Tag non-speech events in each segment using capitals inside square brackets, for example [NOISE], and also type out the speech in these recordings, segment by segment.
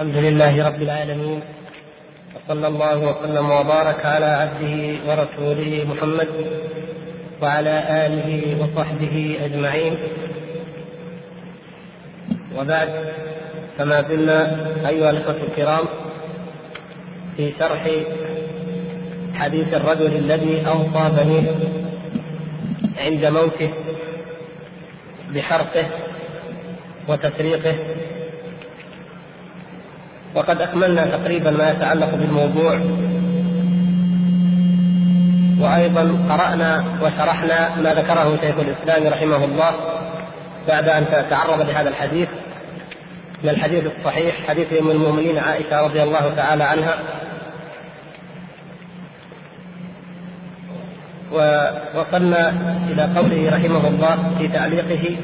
الحمد لله رب العالمين وصلى الله وسلم وبارك على عبده ورسوله محمد وعلى آله وصحبه أجمعين. وبعد فما زلنا أيها الإخوة الكرام في شرح حديث الرجل الذي أوصى بنيه عند موته بحرقه وتسريقه وقد أكملنا تقريبا ما يتعلق بالموضوع. وأيضا قرأنا وشرحنا ما ذكره شيخ الإسلام رحمه الله بعد أن تعرض لهذا الحديث من الحديث الصحيح حديث أم المؤمنين عائشة رضي الله تعالى عنها. ووصلنا إلى قوله رحمه الله في تعليقه.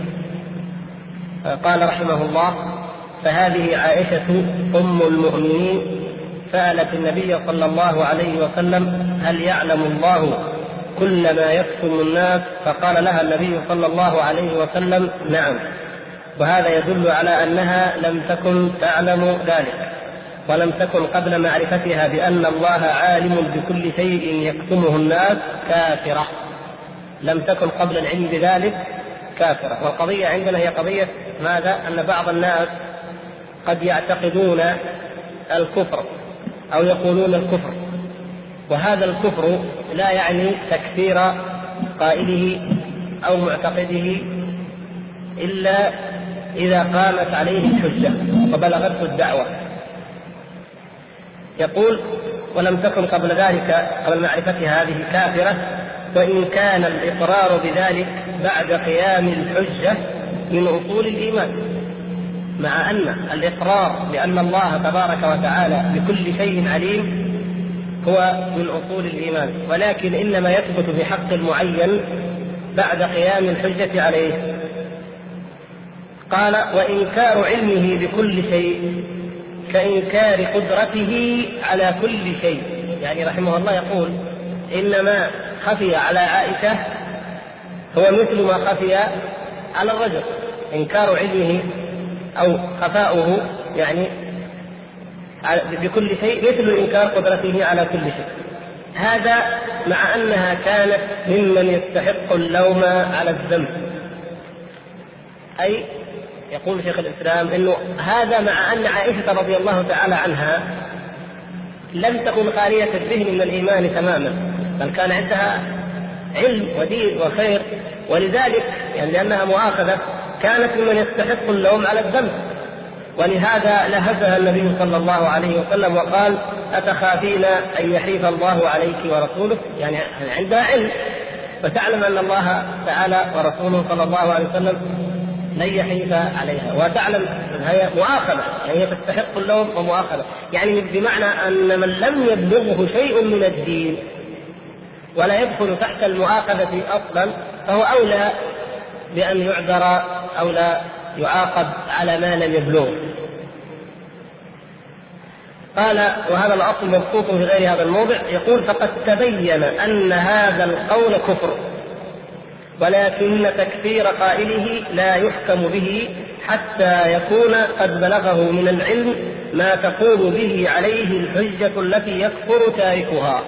قال رحمه الله فهذه عائشة أم المؤمنين سألت النبي صلى الله عليه وسلم هل يعلم الله كل ما يكتم الناس؟ فقال لها النبي صلى الله عليه وسلم نعم. وهذا يدل على أنها لم تكن تعلم ذلك ولم تكن قبل معرفتها بأن الله عالم بكل شيء يكتمه الناس كافرة. لم تكن قبل العلم بذلك كافرة. والقضية عندنا هي قضية ماذا؟ أن بعض الناس قد يعتقدون الكفر أو يقولون الكفر. وهذا الكفر لا يعني تكفير قائله أو معتقده إلا إذا قامت عليه الحجة وبلغته الدعوة. يقول ولم تكن قبل ذلك قبل معرفتها هذه كافره وإن كان الإقرار بذلك بعد قيام الحجة من أصول الإيمان. مع أن الإقرار بأن الله تبارك وتعالى بكل شيء عليم هو من أصول الإيمان. ولكن إنما يثبت في حق المعين بعد قيام الحجة عليه. قال وإنكار علمه بكل شيء كإنكار قدرته على كل شيء. يعني رحمه الله يقول إنما خفي على عائشة هو مثل ما خفي على الرجل. إنكار علمه أو خفاؤه يعني بكل شيء مثل إنكار قدرته على كل شيء. هذا مع أنها كانت ممن يستحق اللوم على الذنب. أي يقول شيخ الإسلام أنه هذا مع أن عائشة رضي الله تعالى عنها لم تكن خالية الذهن من الإيمان تماما بل كان عندها علم ودين وخير. ولذلك يعني لأنها مؤاخذة كانت ممن يستحق اللوم على الذنب. ولهذا لهزها النبي صلى الله عليه وسلم وقال أتخافين أن يحيف الله عليك ورسوله يعني عندها علم. فتعلم أن الله تعالى ورسوله صلى الله عليه وسلم لن يحيف عليها. وتعلم هي مؤاخذة يعني هي تستحق اللوم ومؤاخذة. يعني بمعنى أن من لم يبلغه شيء من الدين ولا يدخل تحت المؤاخذة أصلا فهو أولى بأن يعذر أو لا يعاقب على ما لم يبلغ قال وهذا الأصل مبسوط في غير هذا الموضع. يقول فقد تبين أن هذا القول كفر ولكن تكفير قائله لا يحكم به حتى يكون قد بلغه من العلم ما تقوم به عليه الحجة التي يكفر تاركها.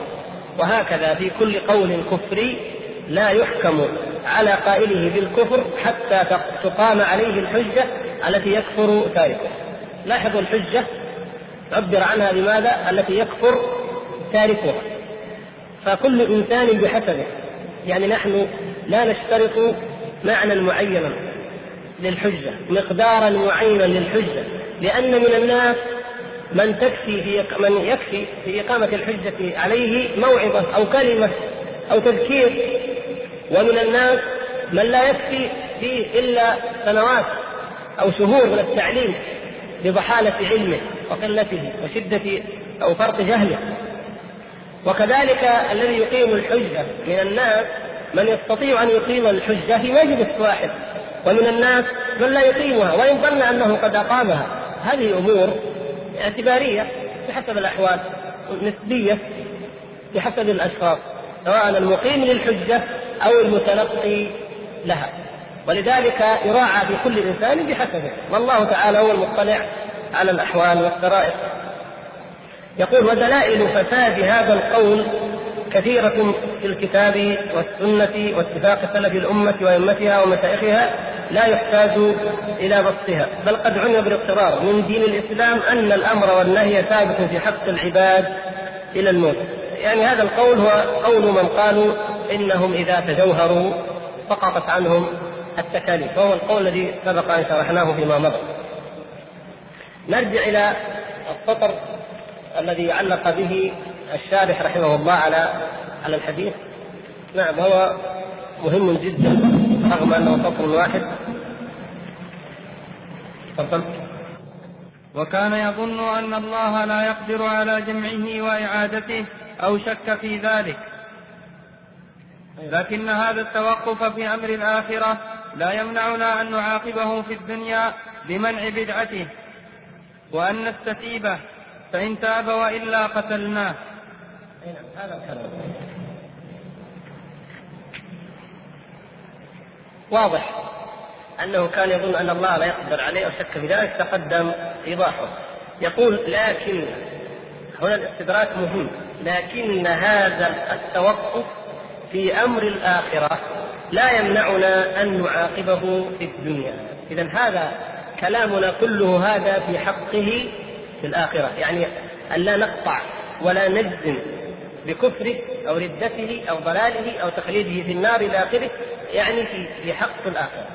وهكذا في كل قول كفري لا يحكم على قائله بالكفر حتى تقام عليه الحجة التي يكفر تاركه. لاحظوا الحجة عبر عنها بماذا؟ التي يكفر تاركها. فكل إنسان بحسبه. يعني نحن لا نشترط معنى معينا للحجة مقدارا معينا للحجة لأن من الناس من تكفي في من يكفي في إقامة الحجة عليه موعظة أو كلمة أو تذكير ومن الناس من لا يكفي فيه إلا سنوات أو شهور من التعليم لضحالة علمه وقلته وشدة أو فرط جهله. وكذلك الذي يقيم الحجة من الناس من يستطيع أن يقيم الحجة في مجلس واحد ومن الناس من لا يقيمها وإن ظن أنه قد أقامها. هذه أمور اعتبارية بحسب الأحوال نسبية بحسب الأشخاص سواء المقيم للحجة أو المتلقي لها. ولذلك يراعى في كل إنسان بحسبه. والله تعالى هو المطلع على الأحوال والسرائر. يقول ودلائل فساد هذا القول كثيرة في الكتاب والسنة واتفاق سلف الأمة وأئمتها ومشايخها لا يحتاج إلى بسطها بل قد علم بالاضطرار من دين الإسلام أن الأمر والنهي ثابت في حق العباد إلى الموت. يعني هذا القول هو قول من قالوا إنهم إذا تجوهروا سقطت عنهم التكاليف وهو القول الذي سبق أن شرحناه فيما مضى. نرجع إلى السطر الذي علق به الشارح رحمه الله على على الحديث. نعم هو مهم جدا رغم أنه سطر واحد. تفضل. وكان يظن أن الله لا يقدر على جمعه وإعادته أو شك في ذلك. لكن هذا التوقف في أمر الآخرة لا يمنعنا أن نعاقبه في الدنيا بمنع بدعته وأن نستتيبه فإن تاب وإلا قتلناه. هذا الكلام. واضح أنه كان يظن أن الله لا يقدر عليه أو شك في ذلك تقدم إيضاحه. يقول لكن هنا الاستدراك مهم لكن هذا التوقف في أمر الآخرة لا يمنعنا أن نعاقبه في الدنيا اذا هذا كلامنا كله هذا في حقه في الآخرة يعني أن لا نقطع ولا نجزم بكفره أو ردته أو ضلاله أو تخليده في النار إلى آخره يعني في حق الآخرة.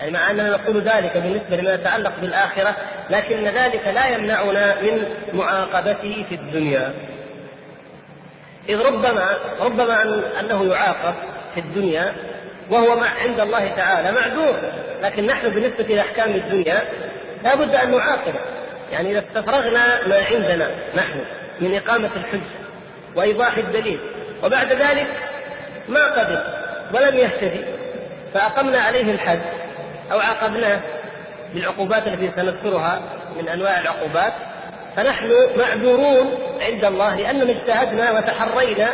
يعني مع أننا نقول ذلك بالنسبة لما يتعلق بالآخرة لكن ذلك لا يمنعنا من معاقبته في الدنيا. إذ ربما ربما أنه يعاقب في الدنيا وهو مع عند الله تعالى معذور لكن نحن بالنسبة لأحكام الدنيا لا بد أن نعاقبه يعني إذا استفرغنا ما عندنا نحن من إقامة الحجه وإيضاح الدليل وبعد ذلك ما قدر ولم يهتدي فأقمنا عليه الحد أو عاقبناه بالعقوبات التي سنذكرها من أنواع العقوبات. فنحن معذورون عند الله لأننا اجتهدنا وتحرينا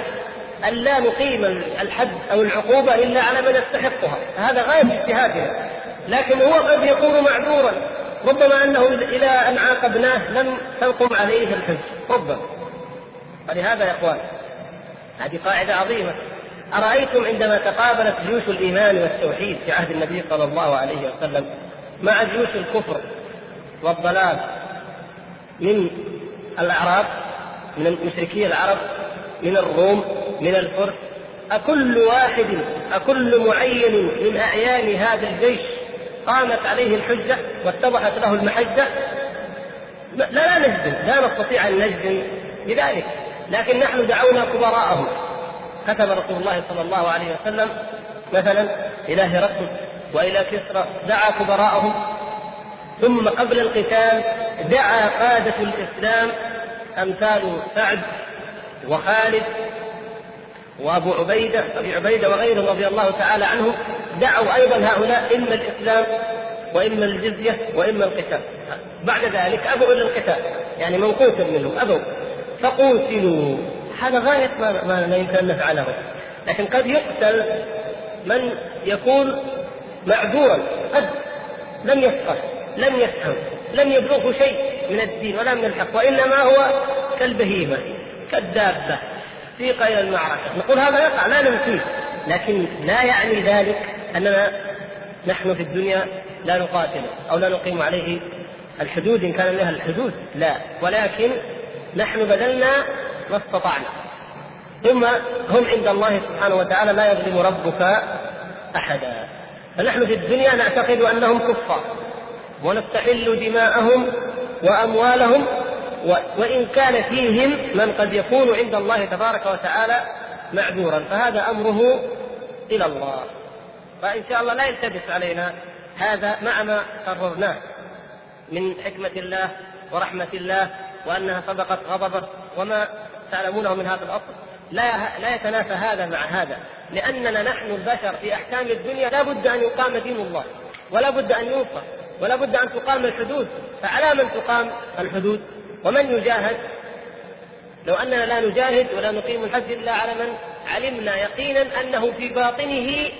أن لا نقيم الحد أو العقوبة إلا على من يستحقها. فهذا غاية اجتهادنا. لكن هو قد يكون معذورا. ربما أنه إلى أن عاقبناه لم تنقم عليه الحج. ربما. ولهذا يا إخوان هذه قاعدة عظيمة. أرأيتم عندما تقابلت جيوش الإيمان والتوحيد في عهد النبي صلى الله عليه وسلم مع جيوش الكفر والضلال؟ من الأعراب من مشركي العرب من الروم من الفرس. أكل واحد أكل معين من أعيان هذا الجيش قامت عليه الحجة واتضحت له المحجة. لا لا نجزم لا نستطيع أن نجزم بذلك. لكن نحن دعونا كبراءهم. كتب رسول الله صلى الله عليه وسلم مثلا إلى هرقل وإلى كسرى دعا كبراءهم. ثم قبل القتال دعا قادة الإسلام أمثال سعد وخالد وأبو عبيدة أبي عبيدة وغيرهم رضي الله تعالى عنهم دعوا أيضا هؤلاء إما الإسلام وإما الجزية وإما القتال. بعد ذلك أبوا إلى القتال يعني قتل منهم أبوا. فقوتلوا هذا غاية ما, ما يمكن أن نفعله. لكن قد يقتل من يكون معذورا قد لم يفقه. لم يفهم لم يبلغه شيء من الدين ولا من الحق وإنما هو كالبهيمة كالدابة سيق إلى المعركة. نقول هذا يقع لا ننفيه لكن لا يعني ذلك أننا نحن في الدنيا لا نقاتل أو لا نقيم عليه الحدود إن كان لها الحدود لا. ولكن نحن بذلنا ما استطعنا. ثم هم عند الله سبحانه وتعالى لا يظلم ربك أحدا. فنحن في الدنيا نعتقد أنهم كفار. ونستحل دماءهم وأموالهم وإن كان فيهم من قد يكون عند الله تبارك وتعالى معذورا. فهذا أمره إلى الله. فإن شاء الله لا يلتبس علينا هذا مع ما قررناه من حكمة الله ورحمة الله وأنها سبقت غضبه وما تعلمونه من هذا الأصل. لا لا يتنافى هذا مع هذا. لأننا نحن البشر في أحكام الدنيا لا بد أن يقام دين الله ولا بد أن ينصر ولا بد أن تقام الحدود. فعلى من تقام الحدود؟ ومن يجاهد؟ لو أننا لا نجاهد ولا نقيم الحج إلا على من علمنا يقينا أنه في باطنه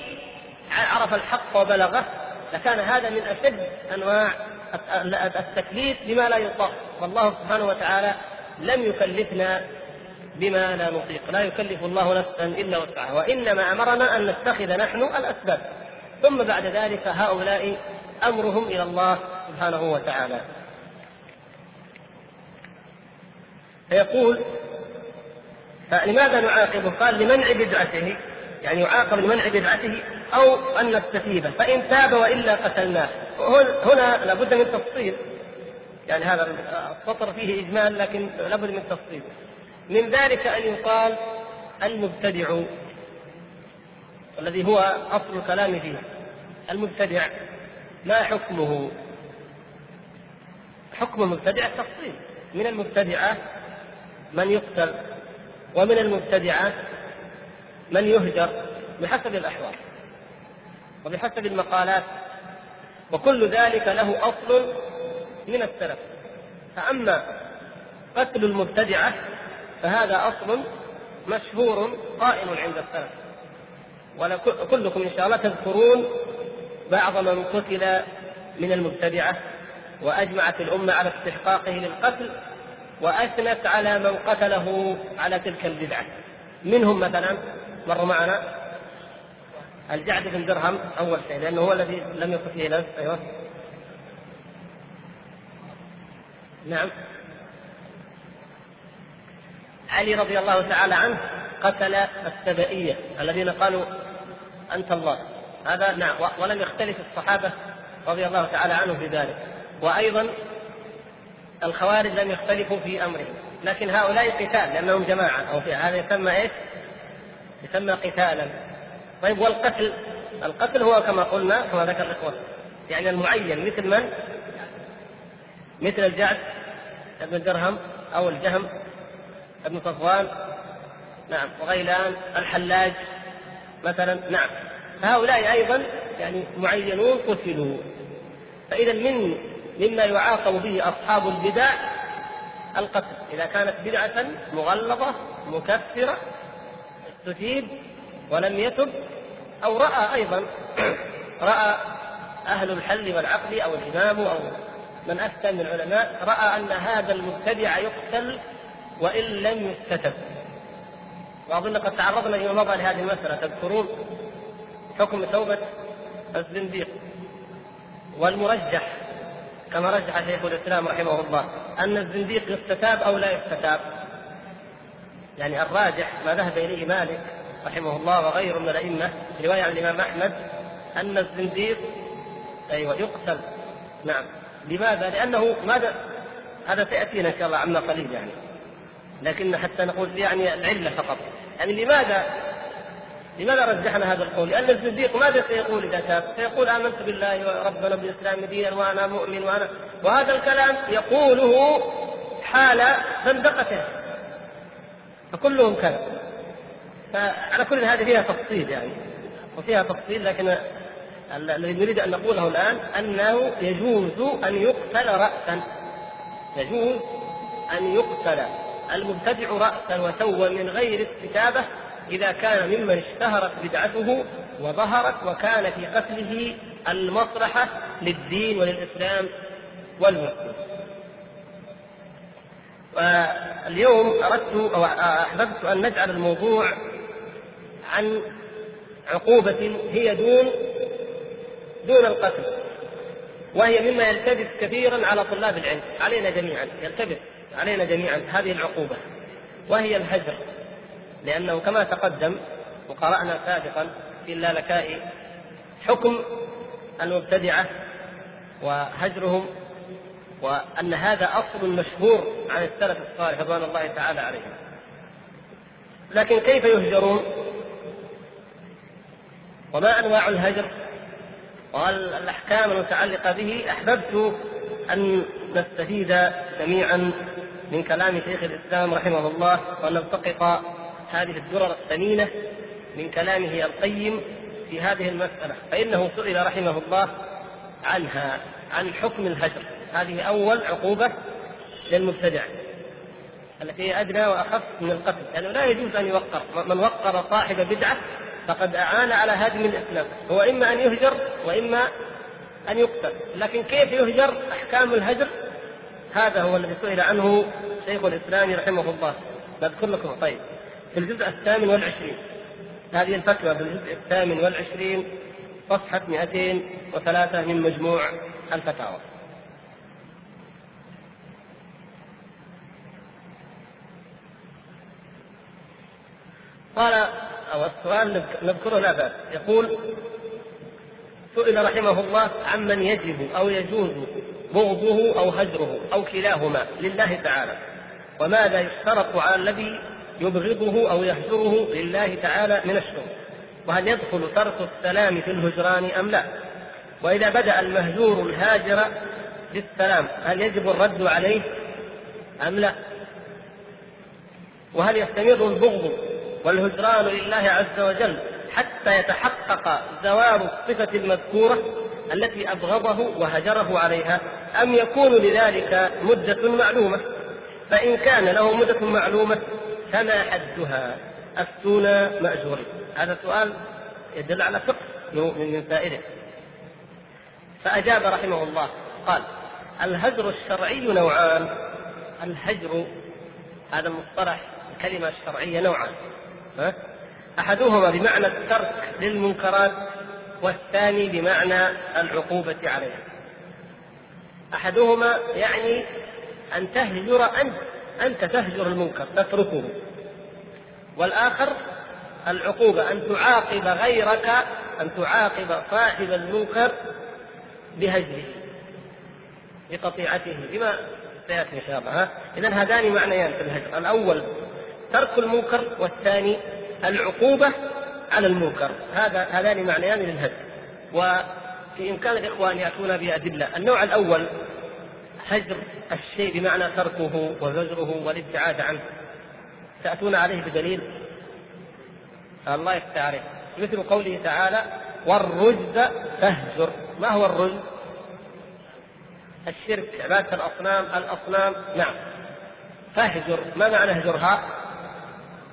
عرف الحق وبلغه لكان هذا من أشد أنواع التكليف بما لا يطاق. والله سبحانه وتعالى لم يكلفنا بما لا نطيق. لا يكلف الله نفسا إلا وسعها. وإنما أمرنا أن نتخذ نحن الأسباب. ثم بعد ذلك هؤلاء أمرهم إلى الله سبحانه وتعالى. فيقول فلماذا نعاقبه؟ قال لمنع بدعته يعني يعاقب لمنع بدعته أو أن نستتيبه. فإن تاب وإلا قتلناه. هنا لابد من تفصيل. يعني هذا السطر فيه إجمال لكن لابد من تفصيل. من ذلك أن يقال المبتدع الذي هو أصل الكلام فيه المبتدع. ما حكمه. حكم المبتدع التفصيل من المبتدعة من يقتل ومن المبتدعة من يهجر بحسب الأحوال وبحسب المقالات. وكل ذلك له أصل من السلف. فأما قتل المبتدعة فهذا أصل مشهور قائم عند السلف. وكلكم إن شاء الله تذكرون بعض من قتل من المبتدعة وأجمعت الأمة على استحقاقه للقتل وأثنت على من قتله على تلك البدعة. منهم مثلا مر معنا الجعد بن درهم أول شيء لأنه هو الذي لم فيه نفس أيوه. نعم. علي رضي الله تعالى عنه قتل السبائية الذين قالوا أنت الله. هذا نعم ولم يختلف الصحابة رضي الله تعالى عنهم في ذلك. وأيضا الخوارج لم يختلفوا في أمرهم. لكن هؤلاء قتال لأنهم جماعة أو في هذا يسمى إيش؟ يسمى قتالا. طيب والقتل؟ القتل هو كما قلنا كما ذكر الإخوة يعني المعين مثل من؟ مثل الجعد ابن درهم أو الجهم ابن صفوان نعم وغيلان الحلاج مثلا نعم. هؤلاء أيضا يعني معينون قتلوا. فإذا من مما يعاقب به أصحاب البدع القتل. إذا كانت بدعة مغلظة مكفرة تثيب ولم يتب أو رأى أيضا [CLEARS THROAT] رأى أهل الحل والعقل أو الإمام أو من أفتى من العلماء رأى أن هذا المبتدع يقتل وإن لم يستتب. وأظن قد تعرضنا فيما مضى لهذه المسألة تذكرون؟ حكم توبة الزنديق والمرجح كما رجح شيخ الإسلام رحمه الله أن الزنديق يستتاب أو لا يستتاب. يعني الراجح ما ذهب إليه مالك رحمه الله وغيره من الأئمة رواية عن الإمام أحمد أن الزنديق أيوه يقتل. نعم. لماذا؟ لأنه ماذا؟ هذا سيأتينا إن شاء الله عما قليل يعني. لكن حتى نقول يعني العلة فقط. يعني لماذا لماذا رجحنا هذا القول؟ لأن الزنديق ماذا سيقول إذا تاب؟ سيقول آمنت بالله ربنا بالإسلام دينا وأنا مؤمن وأنا وهذا الكلام يقوله حال زندقته فكلهم كذا فعلى كل هذه فيها تفصيل يعني وفيها تفصيل لكن الذي نريد أن نقوله الآن أنه يجوز أن يقتل راسا يجوز أن يقتل المبتدع راسا وتوا من غير استتابة إذا كان ممن اشتهرت بدعته وظهرت وكان في قتله المصلحة للدين وللإسلام والمسلمين. واليوم أردت أو أحببت أن نجعل الموضوع عن عقوبة هي دون دون القتل وهي مما يلتبس كثيرا على طلاب العلم علينا جميعا يلتبس علينا جميعا هذه العقوبة وهي الهجر لأنه كما تقدم وقرأنا سابقا في اللالكائي حكم المبتدعة وهجرهم وأن هذا أصل مشهور عن السلف الصالح رضوان الله تعالى عليهم. لكن كيف يهجرون؟ وما أنواع الهجر؟ والأحكام المتعلقة به؟ أحببت أن نستفيد جميعا من كلام شيخ الإسلام رحمه الله وأن نلتقط هذه الدرر الثمينة من كلامه القيم في هذه المسألة فإنه سئل رحمه الله عنها عن حكم الهجر. هذه أول عقوبة للمبتدع التي هي أدنى وأخف من القتل. لأنه يعني لا يجوز أن يوقر. من وقر صاحب بدعة فقد أعان على هدم الإسلام. هو إما أن يهجر وإما أن يقتل. لكن كيف يهجر أحكام الهجر؟ هذا هو الذي سئل عنه شيخ الإسلام رحمه الله. نذكر لكم. طيب. في الجزء الثامن والعشرين. هذه الفتوى في الجزء الثامن والعشرين صفحة 203 من مجموع الفتاوى. قال أو السؤال نذكره لا بأس. يقول سئل رحمه الله عمن يجب أو يجوز بغضه أو هجره أو كلاهما لله تعالى وماذا يشترط على الذي يبغضه أو يهجره لله تعالى من الشرك وهل يدخل ترك السلام في الهجران أم لا؟ وإذا بدأ المهجور الهاجر بالسلام هل يجب الرد عليه أم لا؟ وهل يستمر البغض والهجران لله عز وجل حتى يتحقق زوال الصفة المذكورة التي أبغضه وهجره عليها؟ أم يكون لذلك مدة معلومة؟ فإن كان له مدة معلومة فما حدها أفتونا مأجورين هذا سؤال يدل على فقه من فائدة. فأجاب رحمه الله قال الهجر الشرعي نوعان. الهجر هذا المصطلح الكلمة الشرعية نوعان ها؟ أحدهما بمعنى الترك للمنكرات والثاني بمعنى العقوبة عليها. أحدهما يعني أن تهجر أنت. أنت تهجر المنكر تتركه. والآخر العقوبة أن تعاقب غيرك أن تعاقب صاحب المنكر بهجره بقطيعته بما سيأتي إن شاء الله إذا هذان معنيان في الهجر. الأول ترك المنكر والثاني العقوبة على المنكر. هذا هذان معنيان للهدم وفي إمكان الإخوة أن يأتون بأدلة. النوع الأول هجر الشيء بمعنى تركه وزجره والابتعاد عنه. تأتون عليه بدليل؟ الله يفتح مثل قوله تعالى والرجز فاهجر ما هو الرجز؟ الشرك عبادة الأصنام الأصنام نعم. فاهجر ما معنى اهجرها؟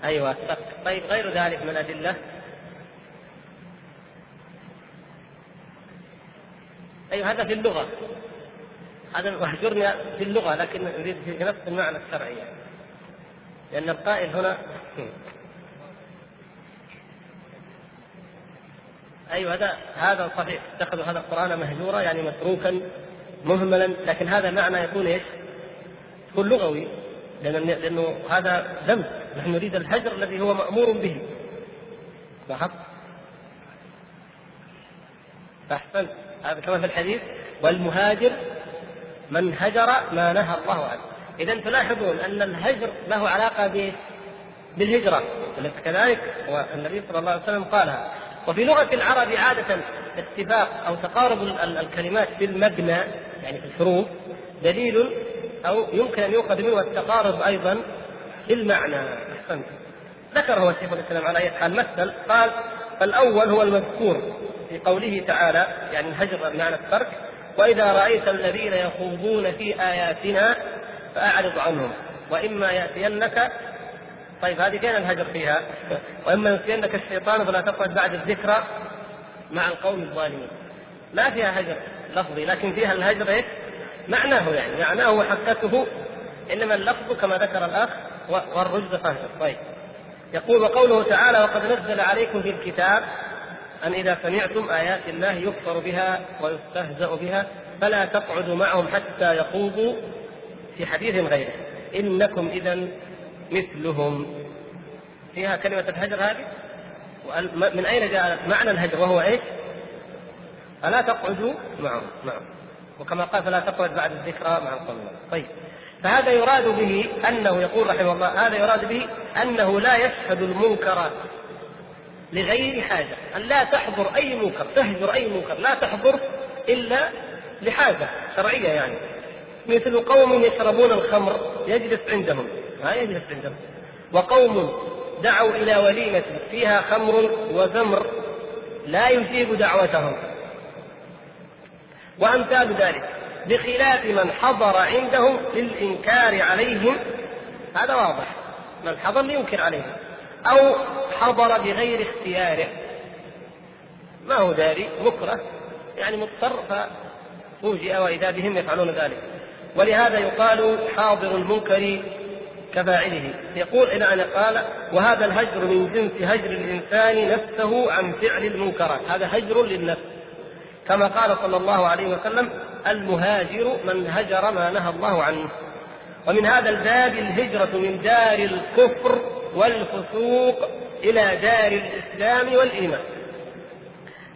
أيوة طيب غير ذلك من الأدلة؟ أيوة هذا في اللغة. هذا واهجرني في اللغة لكن نريد في نفس المعنى الشرعي. لأن القائل هنا أيوة هذا هذا صحيح. اتخذوا هذا القرآن مهجورا يعني متروكا مهملا. لكن هذا معنى يكون إيش؟ يكون لغوي. لأن لأنه هذا ذنب. نحن نريد الهجر الذي هو مأمور به. لاحظت؟ أحسنت. هذا كما في الحديث والمهاجر من هجر ما نهى الله عنه. إذا تلاحظون أن الهجر له علاقة بالهجرة. كذلك والنبي صلى الله عليه وسلم قالها. وفي لغة العرب عادة اتفاق أو تقارب الكلمات في المبنى يعني في الحروف دليل أو يمكن أن يؤخذ منه التقارب أيضا في المعنى. أحسنت ذكره شيخ الإسلام على أي حال مثل قال فالأول هو المذكور في قوله تعالى يعني الهجر بمعنى الترك وإذا رأيت الذين يخوضون في آياتنا فأعرض عنهم. وإما يأتينك طيب هذه فين الهجر فيها؟ وإما يأتينك الشيطان فلا تقعد بعد الذكرى مع القوم الظالمين. ما فيها هجر لفظي لكن فيها الهجر إيش؟ معناه يعني معناه وحقته. إنما اللفظ كما ذكر الأخ والرجز فهجر. طيب. يقول وقوله تعالى وقد نزل عليكم في الكتاب أن إذا سمعتم آيات الله يكفر بها ويستهزأ بها فلا تقعدوا معهم حتى يخوضوا في حديث غيره. إنكم إذا مثلهم. فيها كلمة الهجر هذه؟ من أين جاء معنى الهجر وهو إيش؟ فلا تقعدوا معهم. نعم. وكما قال فلا تقعد بعد الذكرى مع القوم. طيب. فهذا يراد به أنه يقول رحمه الله هذا يراد به أنه لا يشهد المنكر لغير حاجة أن لا تحضر أي منكر تهجر أي منكر لا تحضر إلا لحاجة شرعية يعني. مثل قوم يشربون الخمر يجلس عندهم ما يجلس عندهم. وقوم دعوا إلى وليمة فيها خمر وزمر لا يجيب دعوتهم. وأمثال ذلك بخلاف من حضر عندهم للإنكار عليهم هذا واضح. من حضر لينكر عليهم. أو حضر بغير اختياره. ما هو داري؟ مكره. يعني مضطر ففوجئ وإذا بهم يفعلون ذلك. ولهذا يقال حاضر المنكر كفاعله. يقول إلى أن قال وهذا الهجر من جنس هجر الإنسان نفسه عن فعل المنكرات. هذا هجر للنفس. كما قال صلى الله عليه وسلم المهاجر من هجر ما نهى الله عنه. ومن هذا الباب الهجرة من دار الكفر والفسوق إلى دار الإسلام والإيمان.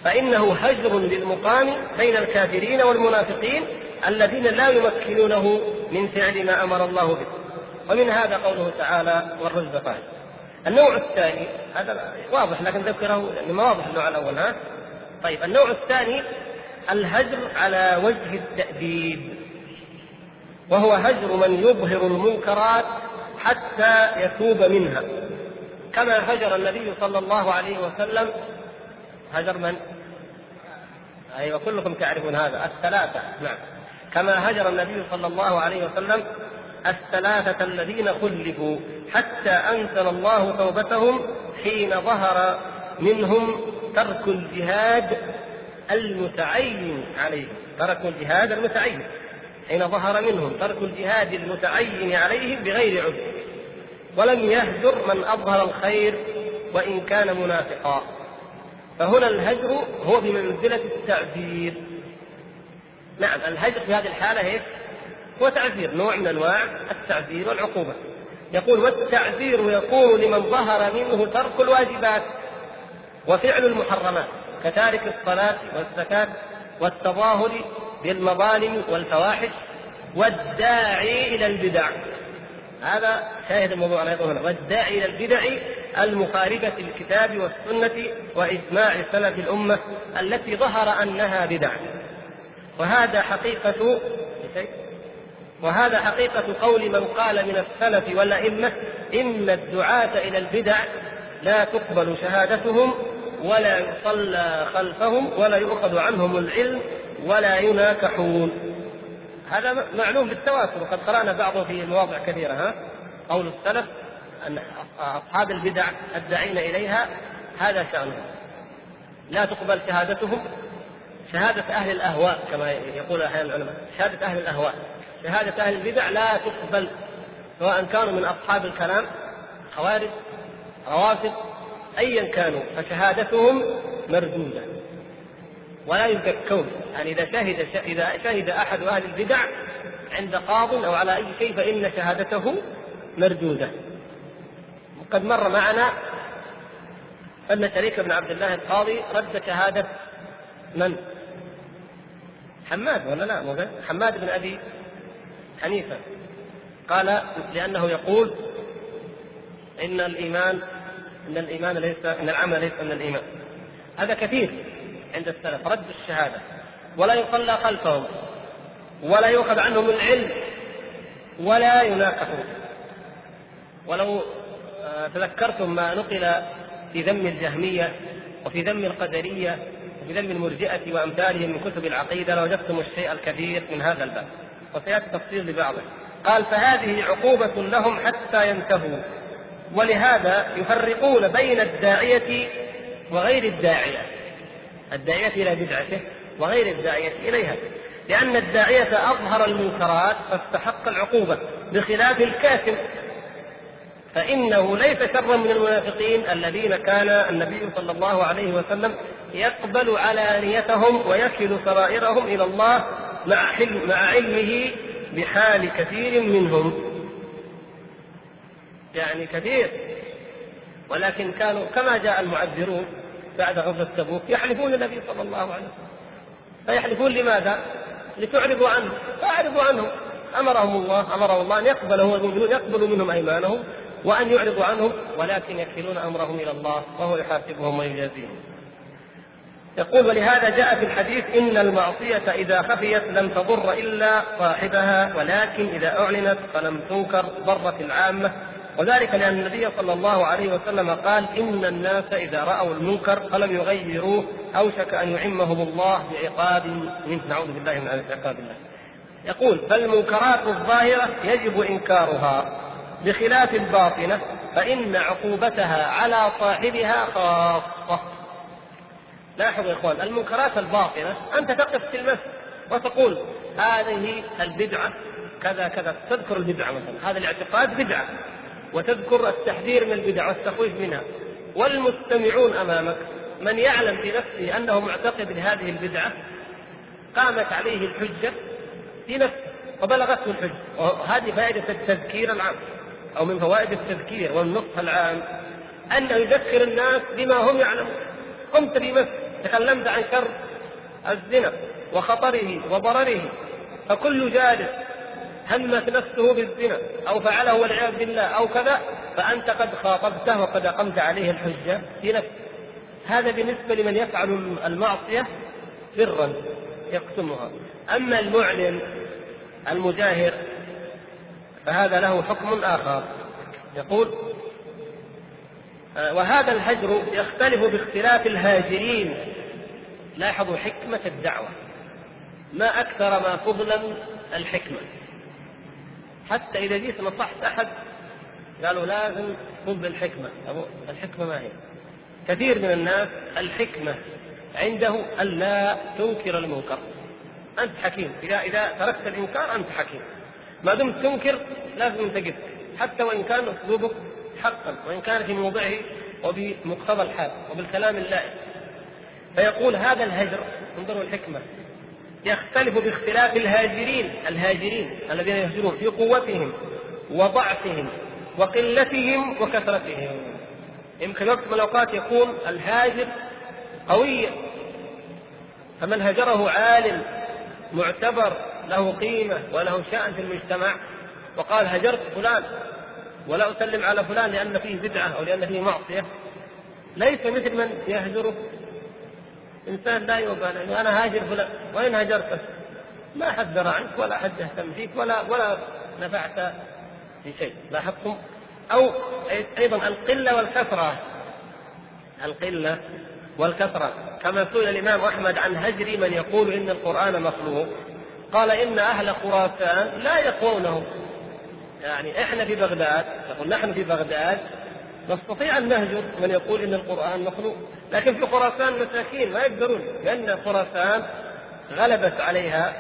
فإنه هجر للمقام بين الكافرين والمنافقين الذين لا يمكنونه من فعل ما أمر الله به. ومن هذا قوله تعالى والرجل قائل النوع الثاني هذا واضح لكن ذكره لأنه واضح النوع الأول ها؟ طيب النوع الثاني الهجر على وجه التأديب. وهو هجر من يظهر المنكرات حتى يتوب منها. كما هجر النبي صلى الله عليه وسلم. هجر من؟ أيوه كلكم تعرفون هذا. الثلاثة نعم. كما هجر النبي صلى الله عليه وسلم الثلاثة الذين خلفوا حتى أنزل الله توبتهم حين ظهر منهم ترك الجهاد المتعين عليهم. تركوا الجهاد المتعين. حين ظهر منهم ترك الجهاد المتعين عليهم بغير عذر. ولم يهجر من أظهر الخير وإن كان منافقا. فهنا الهجر هو بمنزلة التعذير نعم الهجر في هذه الحالة إيش؟ هو تعذير نوع من أنواع التعذير والعقوبة. يقول والتعذير يكون لمن ظهر منه ترك الواجبات وفعل المحرمات كتارك الصلاة والزكاة والتظاهر بالمظالم والفواحش والداعي إلى البدع. هذا شاهد الموضوع على هنا والداعي إلى البدع المخالفة للكتاب والسنة وإجماع سلف الأمة التي ظهر أنها بدع. وهذا حقيقة وهذا حقيقة قول من قال من السلف والأئمة إن الدعاة إلى البدع لا تقبل شهادتهم ولا يصلى خلفهم ولا يؤخذ عنهم العلم ولا يناكحون. هذا معلوم بالتواتر وقد قرأنا بعضه في مواضع كثيرة ها؟ قول السلف أن أصحاب البدع الداعين إليها هذا شأنهم. لا تقبل شهادتهم شهادة أهل الأهواء كما يقول أحيانا العلماء. شهادة أهل الأهواء شهادة أهل البدع لا تقبل سواء كانوا من أصحاب الكلام خوارج روافض أيا كانوا فشهادتهم مردودة. ولا يزكون يعني إذا شهد إذا شهد أحد أهل البدع عند قاض أو على أي شيء فإن شهادته مردودة. وقد مر معنا أن شريك بن عبد الله القاضي رد شهادة من؟ حماد ولا لا؟ حماد بن أبي حنيفة. قال لأنه يقول إن الإيمان إن الإيمان ليس إن العمل ليس من الإيمان. هذا كثير. عند السلف رد الشهادة. ولا يصلى خلفهم ولا يؤخذ عنهم العلم ولا يناقشون ولو آه، تذكرتم ما نقل في ذم الجهمية وفي ذم القدرية وفي ذم المرجئة وأمثالهم من كتب العقيدة لوجدتم الشيء الكثير من هذا الباب. وسيأتي تفصيل لبعضه. قال فهذه عقوبة لهم حتى ينتهوا ولهذا يفرقون بين الداعية وغير الداعية. الداعية إلى بدعته وغير الداعية إليها. لأن الداعية أظهر المنكرات فاستحق العقوبة بخلاف الكاتم فإنه ليس شرا من المنافقين الذين كان النبي صلى الله عليه وسلم يقبل علانيتهم ويكل سرائرهم إلى الله مع حلم مع علمه بحال كثير منهم. يعني كثير. ولكن كانوا كما جاء المعذرون بعد غزوة تبوك يحلفون النبي صلى الله عليه وسلم. فيحلفون لماذا؟ لتعرضوا عنه. فأعرضوا عنهم أمرهم الله أمرهم الله أن يقبلوا المؤمنون يقبلوا منهم أيمانهم وأن يعرضوا عنهم ولكن يكلون أمرهم إلى الله وهو يحاسبهم ويجازيهم. يقول ولهذا جاء في الحديث إن المعصية إذا خفيت لم تضر إلا صاحبها ولكن إذا أعلنت فلم تنكر ضرت العامة وذلك لأن النبي صلى الله عليه وسلم قال إن الناس إذا رأوا المنكر فلم يغيروه أوشك أن يعمهم الله بعقاب منه. نعوذ بالله من عقاب الله. يقول فالمنكرات الظاهرة يجب إنكارها بخلاف الباطنة فإن عقوبتها على صاحبها خاصة. لاحظوا يا إخوان المنكرات الباطنة أنت تقف في المسجد وتقول هذه البدعة كذا كذا. تذكر البدعة مثلا هذا الاعتقاد بدعة. وتذكر التحذير من البدع والتخويف منها. والمستمعون أمامك من يعلم في نفسه أنه معتقد لهذه البدعة قامت عليه الحجة في نفسه وبلغته الحجة. وهذه فائدة التذكير العام أو من فوائد التذكير والنصح العام أنه يذكر الناس بما هم يعلمون. قمت مسجد تكلمت عن شر الزنا وخطره وضرره فكل جالس همت نفسه بالزنا أو فعله والعياذ بالله أو كذا فأنت قد خاطبته وقد أقمت عليه الحجة في نفسه هذا بالنسبة لمن يفعل المعصية سرا يكتمها أما المعلن المجاهر فهذا له حكم آخر. يقول آه، وهذا الهجر يختلف باختلاف الهاجرين. لاحظوا حكمة الدعوة. ما أكثر ما فضلا الحكمة. حتى إذا جيت نصحت أحد قالوا لازم خذ بالحكمة. الحكمة ما هي؟ كثير من الناس الحكمة عنده ألا تنكر المنكر. أنت حكيم. إذا إذا تركت الإنكار أنت حكيم. ما دمت تنكر لازم تقف حتى وإن كان أسلوبك حقا وإن كان في موضعه وبمقتضى الحال وبالكلام اللائق. فيقول هذا الهجر انظروا الحكمة. يختلف باختلاف الهاجرين الهاجرين الذين يهجرون في قوتهم وضعفهم وقلتهم وكثرتهم. يمكن وقت من الأوقات يكون الهاجر قويا فمن هجره عالم معتبر له قيمة وله شأن في المجتمع وقال هجرت فلان ولا أسلم على فلان لأن فيه بدعة أو لأن فيه معصية ليس مثل من يهجره. إنسان لا يبالي أنا هاجر فلان وين هجرته؟ ما حد درى عنك ولا حد يهتم فيك ولا ولا نفعت في شيء لاحظتم؟ أو أيضا القلة والكثرة القلة والكثرة كما سئل الإمام أحمد عن هجر من يقول إن القرآن مخلوق قال إن أهل خراسان لا يقونه يعني إحنا في بغداد يقول نحن في بغداد نستطيع ان نهجر من يقول إن القرآن مخلوق. لكن في خراسان مساكين ما يقدرون لأن خراسان غلبت عليها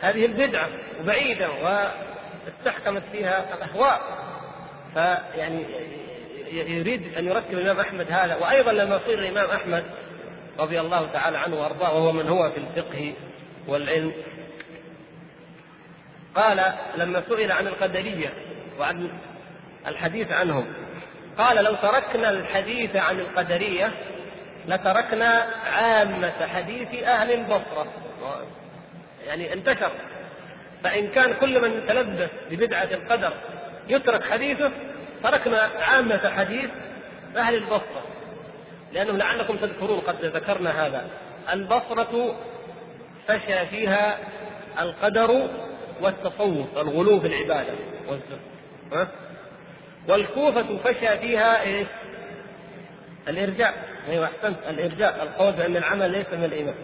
هذه البدعة وبعيدة واستحكمت فيها الأهواء. فيعني يريد أن يرتب الإمام أحمد هذا. وأيضا لما قيل الإمام أحمد رضي الله تعالى عنه وأرضاه وهو من هو في الفقه والعلم قال لما سئل عن القدرية وعن الحديث عنهم قال لو تركنا الحديث عن القدرية لتركنا عامة حديث أهل البصرة يعني انتشر. فإن كان كل من تلبس ببدعة القدر يترك حديثه تركنا عامة حديث أهل البصرة. لأنه لعلكم تذكرون قد ذكرنا هذا. البصرة فشى فيها القدر والتصوف الغلو في العبادة. والزهد والكوفة فشى فيها إيش؟ الإرجاء. أيوه أحسنت. الإرجاء القول بان العمل ليس من الإيمان.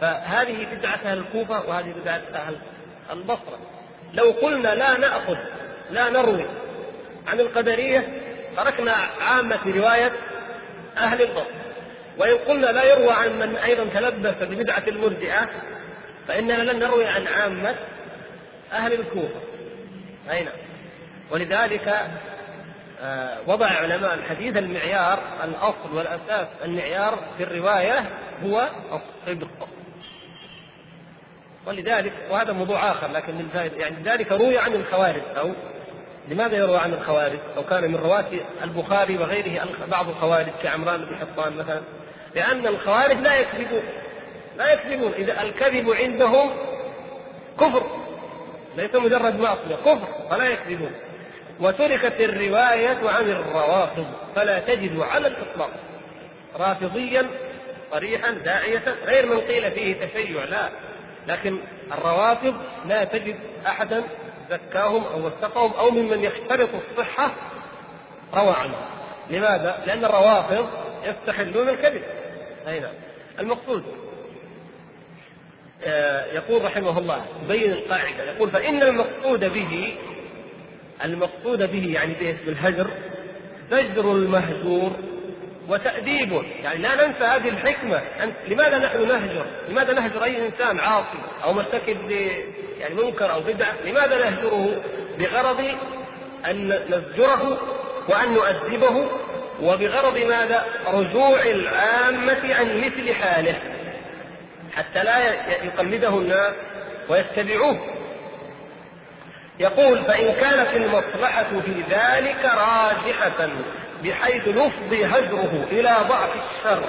فهذه بدعة أهل الكوفة وهذه بدعة أهل البصرة. لو قلنا لا نأخذ لا نروي عن القدرية تركنا عامة رواية أهل البصره وإن قلنا لا يروى عن من أيضا تلبس ببدعة المرجئة فإننا لن نروي عن عامة أهل الكوفة. أي نعم. ولذلك وضع علماء الحديث المعيار الأصل والأساس المعيار في الرواية هو الصدق. ولذلك وهذا موضوع آخر لكن للفائده يعني ذلك روي عن الخوارج أو لماذا يروى عن الخوارج؟ أو كان من رواة البخاري وغيره بعض الخوارج كعمران بن حطان مثلا لأن الخوارج لا يكذبون لا يكذبون. إذا الكذب عندهم كفر ليس مجرد معصية كفر فلا يكذبون. وتركت الرواية عن الروافض فلا تجد على الإطلاق. رافضيا صريحا داعية غير من قيل فيه تشيع لا. لكن الروافض لا تجد أحدا زكاهم أو وثقهم أو ممن يشترط الصحة روى عنهم لماذا؟ لأن الروافض يستحلون الكذب. أي نعم. المقصود آه، يقول رحمه الله يبين القاعدة يقول فإن المقصود به المقصود به يعني بالهجر. زجر المهجور وتأديبه. يعني لا ننسى هذه الحكمة. أنت لماذا نحن نهجر؟ لماذا نهجر أي إنسان عاصي أو مرتكب يعني منكر أو بدعة؟ لماذا نهجره؟ بغرض أن نزجره وأن نؤدبه وبغرض ماذا؟ رجوع العامة عن مثل حاله. حتى لا يقلده الناس ويتبعوه. يقول فإن كانت المصلحة في ذلك راجحة بحيث يفضي هجره إلى ضعف الشر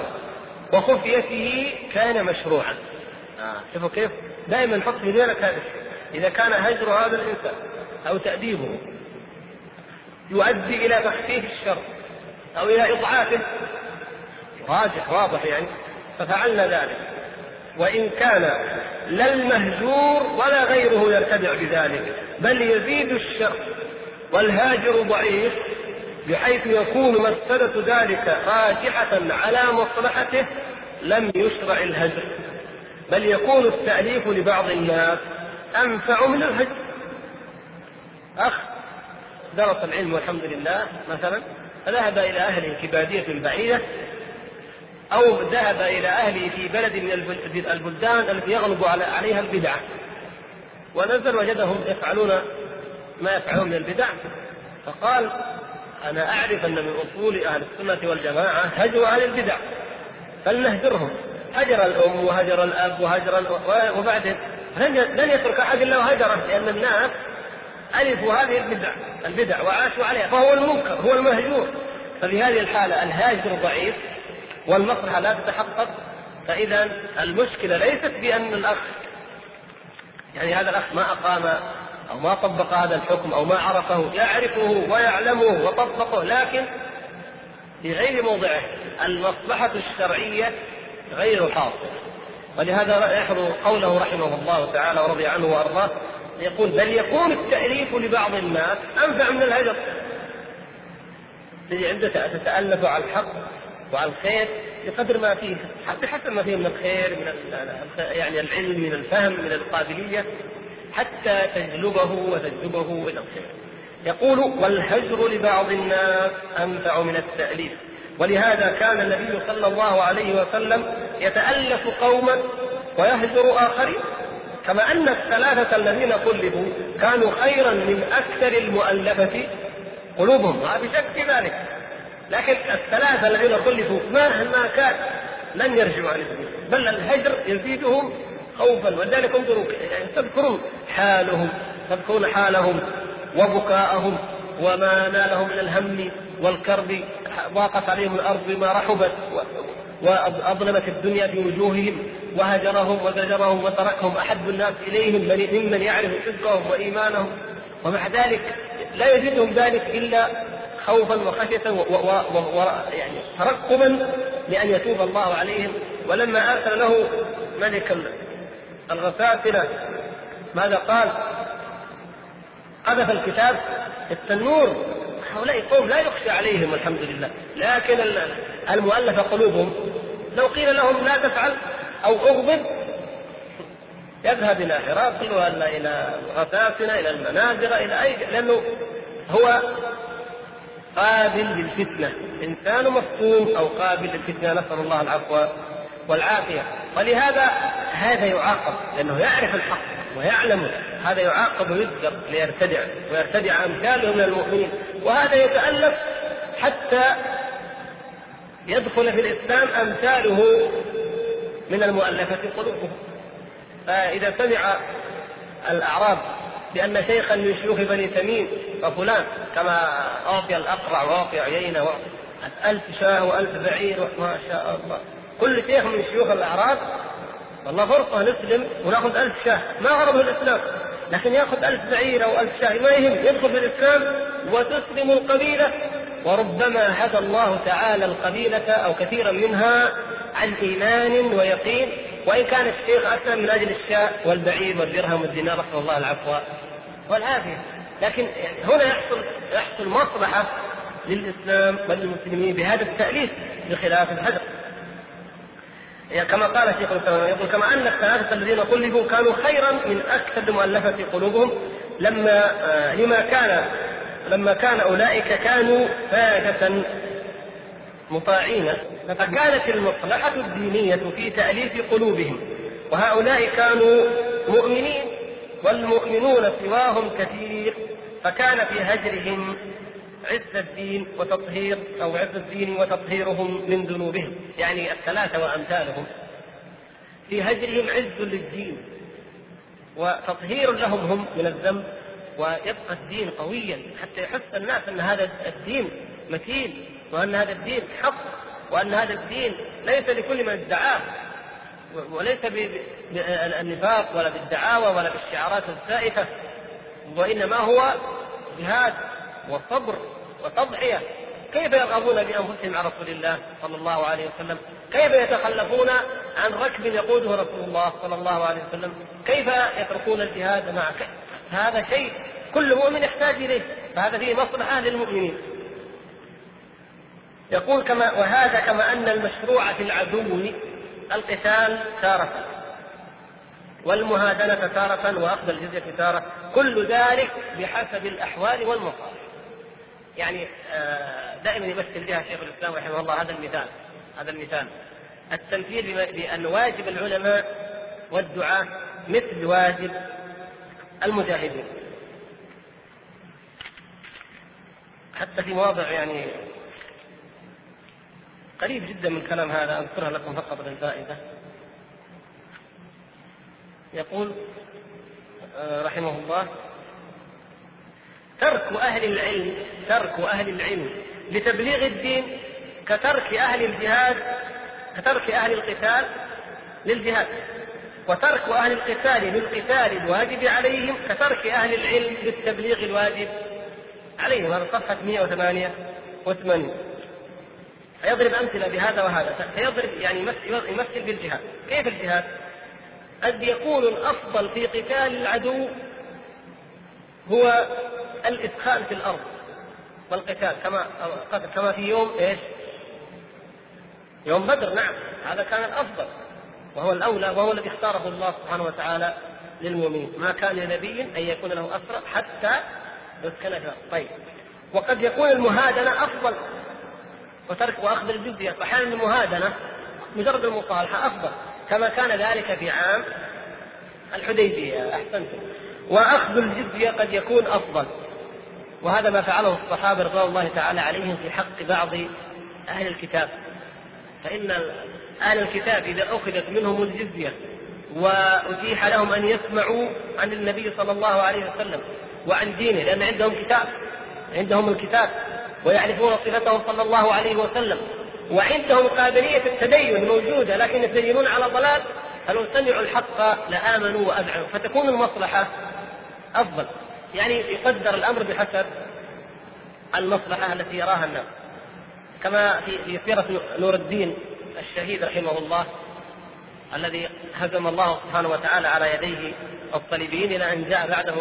وخفيته كان مشروعا. آه. شوفوا كيف؟ دائما حط في ذلك هذا إذا كان هجر هذا الإنسان أو تأديبه يؤدي إلى تخفيف الشر أو إلى إضعافه راجح واضح يعني ففعلنا ذلك وإن كان لا المهجور ولا غيره يرتدع بذلك بل يزيد الشر والهاجر ضعيف بحيث يكون مفسدة ذلك راجحة على مصلحته لم يشرع الهجر. بل يكون التأليف لبعض الناس أنفع من الهجر. أخ درس العلم والحمد لله مثلا فذهب إلى أهله في بادية بعيدة أو ذهب إلى أهله في بلد من البلدان التي يغلب عليها البدعة. ونزل وجدهم يفعلون ما يفعلون من البدع. فقال أنا أعرف أن من أصول أهل السنة والجماعة هجر أهل البدع فلنهجرهم هجر الأم وهجر الأب وهجر وبعدين لن يترك أحد إلا وهجره لأن الناس ألفوا هذه البدع البدع وعاشوا عليها. فهو المنكر هو المهجور. ففي هذه الحالة الهاجر ضعيف والمصلحة لا تتحقق. فإذا المشكلة ليست بأن الأخ يعني هذا الأخ ما أقام أو ما طبق هذا الحكم أو ما عرفه يعرفه ويعلمه وطبقه لكن في غير موضعه المصلحة الشرعية غير حاصلة. ولهذا يحضر قوله رحمه الله تعالى ورضي عنه وأرضاه يقول بل يكون التأليف لبعض الناس أنفع من الهجر. الذي عنده تتألف على الحق وعلى الخير؟ بقدر ما فيه بحسب ما فيه من الخير من يعني العلم من الفهم من القابلية حتى تجلبه وتجلبه إلى الخير. يقول والهجر لبعض الناس أنفع من التأليف. ولهذا كان النبي صلى الله عليه وسلم يتألف قوما ويهجر آخرين. كما أن الثلاثة الذين قلبوا كانوا خيرا من أكثر المؤلفة قلوبهم ما في شك في ذلك. لكن الثلاثة الذين خلفوا مهما كان لن يرجعوا عن الدين بل الهجر يزيدهم خوفا ولذلك انظروا يعني تذكرون حالهم تذكرون حالهم وبكاءهم وما نالهم من الهم والكرب ضاقت عليهم الأرض بما رحبت وأظلمت الدنيا في وجوههم وهجرهم وزجرهم وتركهم أحب الناس إليهم ممن يعرف صدقهم وإيمانهم ومع ذلك لا يزيدهم ذلك إلا خوفا وخشية ويعني ترقبا لأن يتوب الله عليهم. ولما أرسل له ملك الغساسنه ماذا قال؟ قذف الكتاب في التنور. هؤلاء قوم لا يخشى عليهم الحمد لله. لكن المؤلفه قلوبهم لو قيل لهم لا تفعل أو أغضب يذهب إلى هرقل ولا إلى الغساسنه إلى المنازل إلى أي لأنه هو قابل للفتنة. إنسان مفتون أو قابل للفتنة نسأل الله العفو والعافية. ولهذا هذا يعاقب لأنه يعرف الحق ويعلم هذا يعاقب ويذكر ليرتدع ويرتدع أمثاله من المؤمنين. وهذا يتألف حتى يدخل في الإسلام أمثاله من المؤلفة قلوبهم. فإذا سمع الأعراب بأن شيخا من شيوخ بني تميم وفلان كما أعطي الأقرع وأعطي عيينة ألف شاة وألف بعير ما شاء الله. كل شيخ من شيوخ الأعراب والله فرصة نسلم ونأخذ ألف شاه. ما غرضه الإسلام لكن يأخذ ألف بعير أو ألف شاه. ما يهم يدخل في الإسلام وتسلم القبيلة. وربما هدى الله تعالى القبيلة أو كثيرا منها عن إيمان ويقين. وإن كان الشيخ أسلم من أجل الشاة والبعير والدرهم والدينار نسأل الله العفو. والعافية. لكن هنا يحصل يحصل مصلحة للإسلام وللمسلمين بهذا التأليف بخلاف الهدف يعني كما قال شيخ الإسلام يقول كما أن الثلاثة الذين قلبوا كانوا خيرا من أكثر مؤلفه قلوبهم لما آه لما كان لما كان أولئك كانوا فاجة مطاعين. فكانت المصلحة الدينية في تأليف قلوبهم وهؤلاء كانوا مؤمنين. والمؤمنون سواهم كثير فكان في هجرهم عز الدين وتطهير أو عز الدين وتطهيرهم من ذنوبهم يعني الثلاثه وأمثالهم. في هجرهم عز للدين وتطهير لهم هم من الذنب ويبقى الدين قويا حتى يحس الناس أن هذا الدين متين وأن هذا الدين حق وأن هذا الدين ليس لكل من ادعاه. وليس بالنفاق ولا بالدعاوى ولا بالشعارات الزائفه وإنما هو جهاد وصبر وتضحية كيف يرغبون بأنفسهم عن رسول الله صلى الله عليه وسلم؟ كيف يتخلفون عن ركب يقوده رسول الله صلى الله عليه وسلم؟ كيف يتركون الجهاد معه؟ هذا شيء كل مؤمن يحتاج إليه، فهذا فيه مصلحة للمؤمنين. يقول كما وهذا كما أن المشروع في العدو القتال تارة والمهادنة تارة وأخذ الجزية تارة كل ذلك بحسب الأحوال والمصالح. يعني آه، دائما يمثل بها شيخ الإسلام رحمه الله هذا المثال هذا المثال. التمثيل بأن واجب العلماء والدعاة مثل واجب المجاهدين. حتى في مواضع يعني قريب جدا من كلام هذا أذكرها لكم فقط للفائدة. يقول آه، رحمه الله ترك أهل العلم ترك أهل العلم لتبليغ الدين كترك أهل الجهاد كترك أهل القتال للجهاد وترك أهل القتال للقتال الواجب عليهم كترك أهل العلم للتبليغ الواجب عليهم. هذا صفحة 188 فيضرب أمثلة بهذا وهذا. فيضرب يعني يمثل بالجهاد. كيف الجهاد؟ قد يكون الأفضل في قتال العدو هو الإدخال في الأرض والقتال كما كما في يوم إيش؟ يوم بدر نعم. هذا كان الأفضل. وهو الأولى وهو الذي اختاره الله سبحانه وتعالى للمؤمنين. ما كان لنبي أن يكون له أسرى حتى يسكن في طيب. وقد يكون المهادنة أفضل. وترك وأخذ الجزية. فاحيانا المهادنة مجرد المصالحة أفضل كما كان ذلك في عام الحديبية أحسنتم. وأخذ الجزية قد يكون أفضل. وهذا ما فعله الصحابة رضوان الله تعالى عليهم في حق بعض أهل الكتاب. فإن أهل الكتاب إذا أخذت منهم الجزية وأتيح لهم أن يسمعوا عن النبي صلى الله عليه وسلم وعن دينه لأن عندهم كتاب عندهم الكتاب. ويعرفون صفته صلى الله عليه وسلم. وعندهم قابلية التدين موجودة لكن يتدينون على ضلال. فلو سمعوا الحق لآمنوا وأذعنوا فتكون المصلحة أفضل. يعني يقدر الأمر بحسب المصلحة التي يراها الناس. كما في سيرة نور الدين الشهيد رحمه الله الذي هزم الله سبحانه وتعالى على يديه الصليبيين إلى أن جاء بعده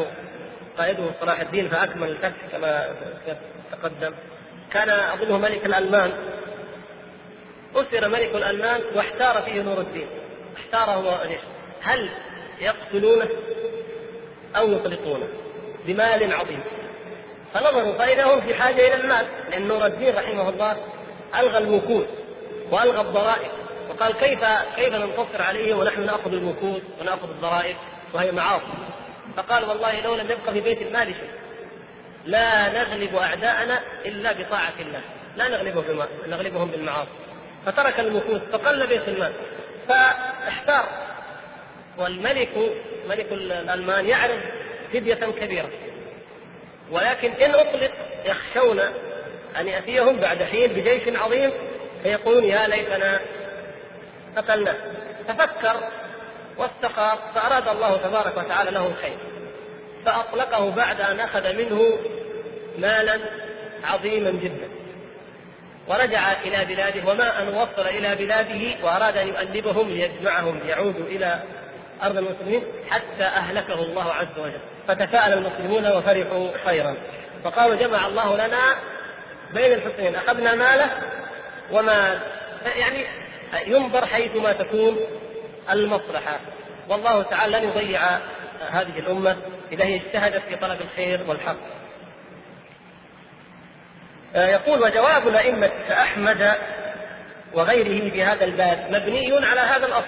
قائده صلاح الدين فأكمل الفتح كما تقدم. كان أظنه ملك الألمان. أسر ملك الألمان واحتار فيه نور الدين. احتاره هل يقتلونه أو يطلقونه بمال عظيم. فنظروا فإذا هم في حاجة إلى المال. لأن نور الدين رحمه الله ألغى المكوث وألغى الضرائب. وقال كيف كيف ننتصر عليه ونحن نأخذ المكوث ونأخذ الضرائب وهي معاصي. فقال والله لو لم يبقى في بيت المال شيء. لا نغلب أعداءنا إلا بطاعة الله. لا نغلبهم بما نغلبهم بالمعاصي. فترك المكوث فقل بيت المال. فاحتار. والملك ملك الألمان يعرض فدية كبيرة. ولكن إن أطلق يخشون أن يأتيهم بعد حين بجيش عظيم فيقولون يا ليتنا قتلناه. تفكر واستخار فأراد الله تبارك وتعالى له الخير. فأطلقه بعد أن أخذ منه مالا عظيما جدا. ورجع إلى بلاده وما أن وصل إلى بلاده وأراد أن يؤلبهم ليجمعهم ليعودوا إلى أرض المسلمين حتى أهلكه الله عز وجل. فتفاءل المسلمون وفرحوا خيرا. فقالوا جمع الله لنا بين الحسنين أخذنا ماله وما يعني ينظر حيث ما تكون المصلحة. والله تعالى لن يضيع هذه الأمة إذا هي اجتهدت في طلب الخير والحق. يقول وجواب الأئمة كأحمد وغيره في هذا الباب مبني على هذا الأصل.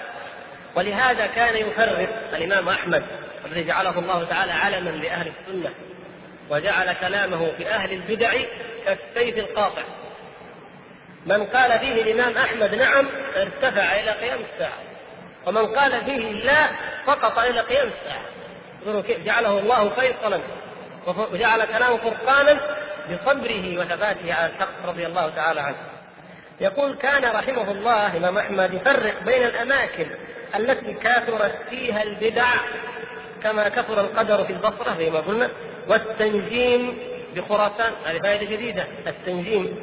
ولهذا كان يفرق الإمام أحمد الذي جعله الله تعالى علما لأهل السنة وجعل كلامه في أهل البدع كالسيف القاطع. من قال فيه الإمام أحمد نعم ارتفع إلى قيام الساعة. ومن قال فيه لا سقط إلى قيام الساعة. جعله الله فيصلا. وجعل كلامه فرقانا بصبره وثباته على الحق رضي الله تعالى عنه. يقول كان رحمه الله الإمام أحمد يفرق بين الأماكن التي كثرت فيها البدع كما كثر القدر في البصرة زي ما قلنا والتنجيم بخراسان. هذه فائدة جديدة. التنجيم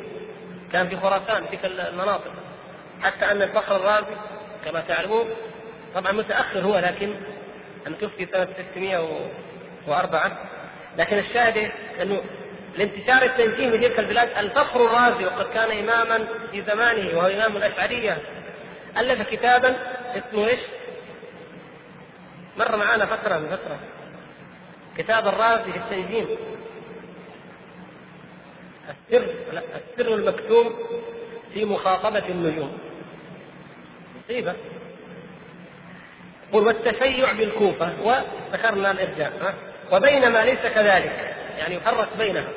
كان في خراسان تلك المناطق. حتى أن الفخر الرازي كما تعلمون طبعا متأخر هو لكن أن توفي سنة 604 لكن الشاهد أنه لانتشار التنجيم في تلك البلاد الفخر الرازي وقد كان إماما في زمانه وهو إمام الأشعرية. ألف كتابا اسمه إيش؟ مر معنا فترة من فترة. كتاب الرازي في التنجيم السر لا السر المكتوم في مخاطبة النجوم. مصيبة. يقول والتشيع بالكوفة وذكرنا الإرجاء وبينما ليس كذلك يعني يفرق بينها.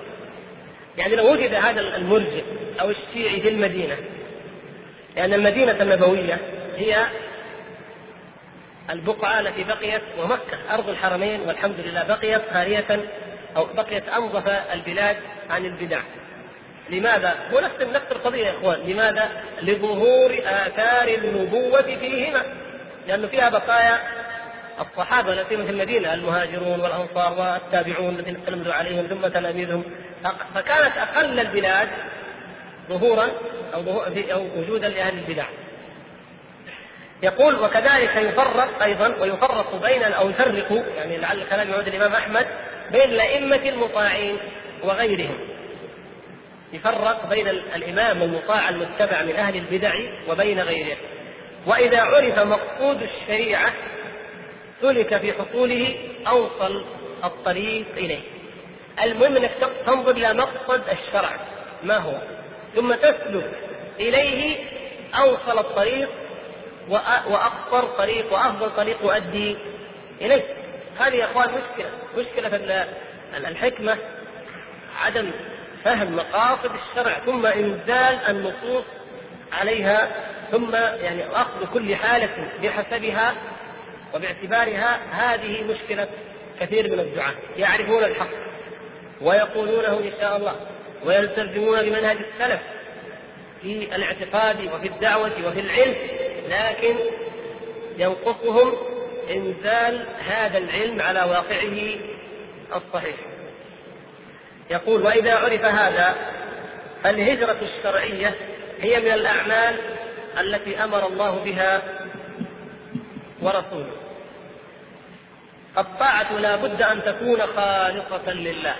يعني لو وجد هذا المرجئ أو الشيعي في المدينة لأن المدينة النبوية هي البقعة التي بقيت ومكة أرض الحرمين والحمد لله بقيت خالية أو بقيت أنظف البلاد عن البدع لماذا؟ هو نفس نفس القضية يا إخوان لماذا؟ لظهور آثار النبوة فيهما لأنه فيها بقايا الصحابة الذين في المدينة المهاجرون والأنصار والتابعون الذين تلمذوا عليهم ثم تلاميذهم فكانت أقل البلاد ظهورا أو, أو وجودا لأهل البدع يقول وكذلك يفرق أيضا ويفرق بين أو يفرق يعني لعل الكلام يعود الإمام أحمد بين الأئمة المطاعين وغيرهم. يفرق بين الإمام المطاع المتبع من أهل البدع وبين غيره. وإذا عرف مقصود الشريعة سلك في حصوله أوصل الطريق إليه. المهم إنك تنظر إلى مقصد الشرع. ما هو؟ ثم تسلك إليه أوصل الطريق وأقصر طريق وأفضل طريق يؤدي إليه. هذه يا أخوان مشكلة. مشكلة الحكمة عدم فهم مقاصد الشرع. ثم إنزال النصوص عليها. ثم يعني أخذ كل حالة بحسبها وباعتبارها. هذه مشكلة كثير من الدعاة. يعرفون الحق. ويقولونه إن شاء الله ويلتزمون بمنهج السلف في الاعتقاد وفي الدعوة وفي العلم لكن ينقصهم إنزال هذا العلم على واقعه الصحيح. يقول وإذا عرف هذا الهجره الشرعية هي من الأعمال التي أمر الله بها ورسوله. الطاعة لا بد أن تكون خالصة لله.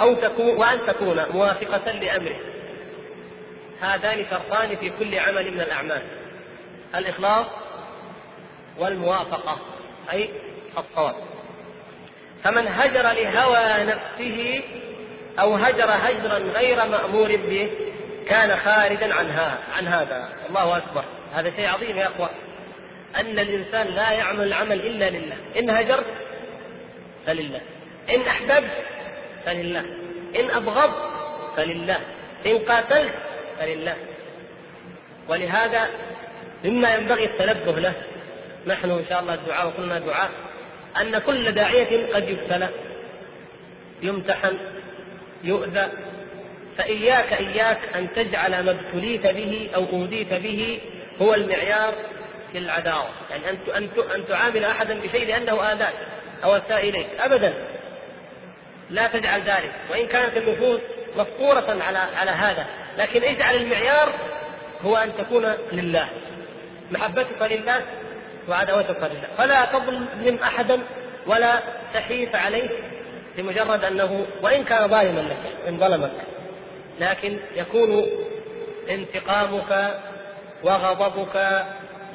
أو تكون وأن تكون موافقة لأمره. هذان شرطان في كل عمل من الأعمال. الإخلاص والموافقة أي الصواب. فمن هجر لهوى نفسه أو هجر هجرا غير مأمور به كان خارجا عنها عن هذا. الله أكبر. هذا شيء عظيم يا أخوة. أن الإنسان لا يعمل العمل إلا لله. إن هجرت فلله. إن أحببت فلله. إن أبغضت فلله. إن قاتلت فلله. ولهذا مما ينبغي التنبه له نحن إن شاء الله الدعاء وكلنا دعاء أن كل داعية قد يبتلى. يمتحن يؤذى. فإياك إياك أن تجعل ما ابتليت به أو أوذيت به هو المعيار في العداوة، يعني أن أن أن تعامل أحدا بشيء لأنه آذاك أو أساء إليك، أبدا. لا تجعل ذلك، وإن كانت النفوس مفطورة على على هذا، لكن اجعل المعيار هو أن تكون لله، محبتك لله وعداوتك لله. فلا تظلم أحدا ولا تحيف عليه لمجرد أنه وإن كان ظالما لك إن ظلمك. لكن يكون انتقامك وغضبك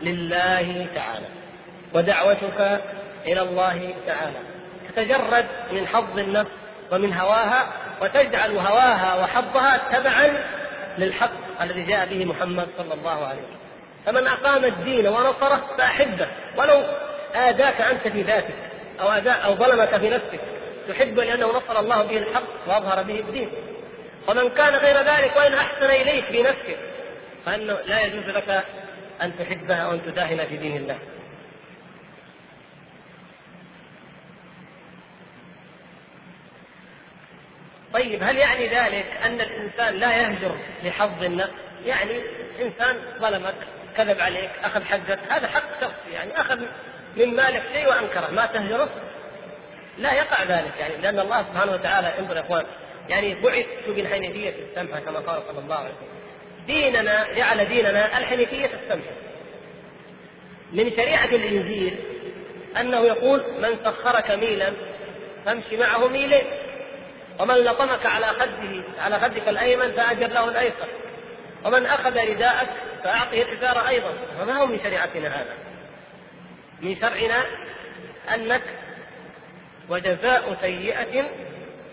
لله تعالى ودعوتك إلى الله تعالى. تتجرد من حظ النفس ومن هواها وتجعل هواها وحظها تبعا للحق الذي جاء به محمد صلى الله عليه وسلم. فمن أقام الدين ونصره فأحبه. ولو آذاك أنت في ذاتك أو أذى أو ظلمك في نفسك تحبه لأنه نصر الله به الحق وأظهر به الدين. ومن كان غير ذلك وإن أحسن إليك في نفسك فإنه لا يجوز لك أن تحبه أو أن تداهن في دين الله. طيب هل يعني ذلك أن الإنسان لا يهجر لحظ النفس؟ يعني إنسان ظلمك كذب عليك أخذ حقك هذا حق شخصي يعني أخذ من مالك شيء وأنكره ما تهجره؟ لا يقع ذلك يعني لأن الله سبحانه وتعالى انظر يا إخوان يعني بعثت بالحنيفية السمحة كما قال صلى الله عليه وسلم ديننا جعل ديننا الحنيفية السمحة من شريعة الإنجيل أنه يقول من سخرك ميلا فامشي معه ميلين ومن لطمك على خده على خدك الأيمن فأجر له الأيسر. ومن أخذ رداءك فأعطه الإزار أيضا. وما هو من شريعتنا هذا؟ من شرعنا أنك وجزاء سيئة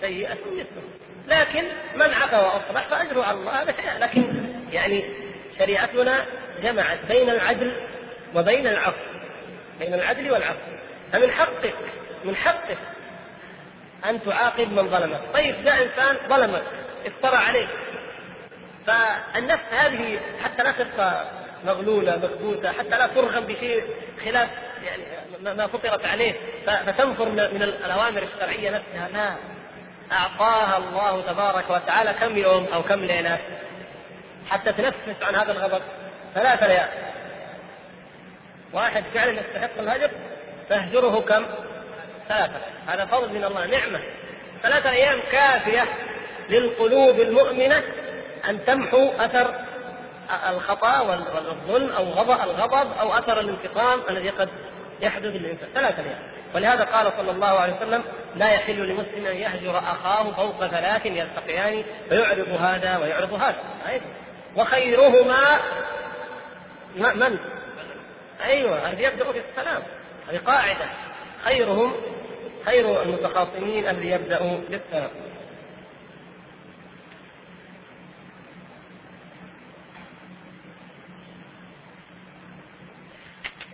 سيئة مثله. لكن من عفا وأصلح فأجره على الله هذا شيء. لكن يعني شريعتنا جمعت بين العدل وبين العفو. بين العدل والعفو. فمن حقك من حقك أن تعاقب من ظلمك. طيب جاء إنسان ظلمك افترى عليك. فالنفس هذه حتى لا تبقى مغلولة مكبوتة حتى لا ترغم بشيء خلاف يعني ما فطرت عليه. فتنفر من الأوامر الشرعية نفسها. لا. أعطاها الله تبارك وتعالى كم يوم أو كم ليلة. حتى تنفس عن هذا الغضب. ثلاث ليال. واحد فعلا يستحق الهجر فاهجره كم؟ ثلاثة هذا فضل من الله نعمة. ثلاثة أيام كافية للقلوب المؤمنة أن تمحو أثر الخطأ والظلم أو غضب الغضب أو أثر الانتقام الذي قد يحدث للإنسان. ثلاثة أيام. ولهذا قال صلى الله عليه وسلم لا يحل لمسلم أن يهجر أخاه فوق ثلاث يلتقيان فيعرض هذا ويعرض هذا. وخيرهما من؟ أيوه الذي يبدأ في السلام. هذه قاعدة. خيرهم خير المتخاصمين الذي يبدأ بالسلام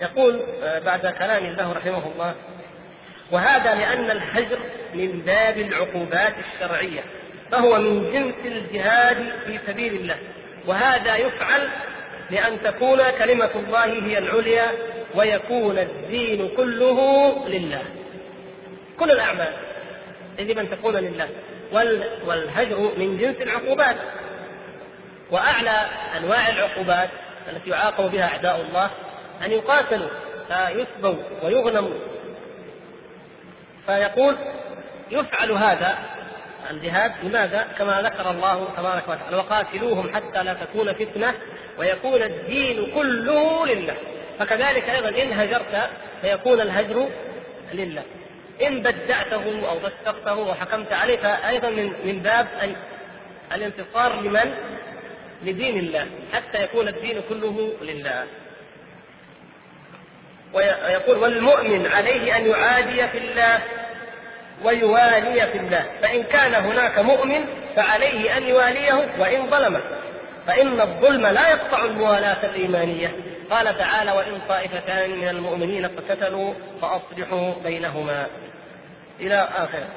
يقول آه، بعد كلام الله رحمه الله وهذا لأن الهجر من باب العقوبات الشرعية فهو من جنس الجهاد في سبيل الله وهذا يفعل لأن تكون كلمة الله هي العليا ويكون الدين كله لله. كل الأعمال. يجب أن تكون لله والهجر من جنس العقوبات. وأعلى أنواع العقوبات التي يعاقب بها أعداء الله أن يقاتلوا فيسبوا ويغنموا. فيقول يفعل هذا الجهاد لماذا؟ كما ذكر الله تبارك وتعالى وقاتلوهم حتى لا تكون فتنة ويكون الدين كله لله. فكذلك أيضا إن هجرت فيكون الهجر لله. إن بدعته أو فسقته وحكمت عليه فأيضا من من باب الانتصار لمن؟ لدين الله حتى يكون الدين كله لله. ويقول والمؤمن عليه أن يعادي في الله ويوالي في الله. فإن كان هناك مؤمن فعليه أن يواليه وإن ظلمه فإن الظلم لا يقطع الموالاة الإيمانية. قال تعالى وإن طائفتان من المؤمنين اقتتلوا فأصلحوا بينهما. إلى آخره.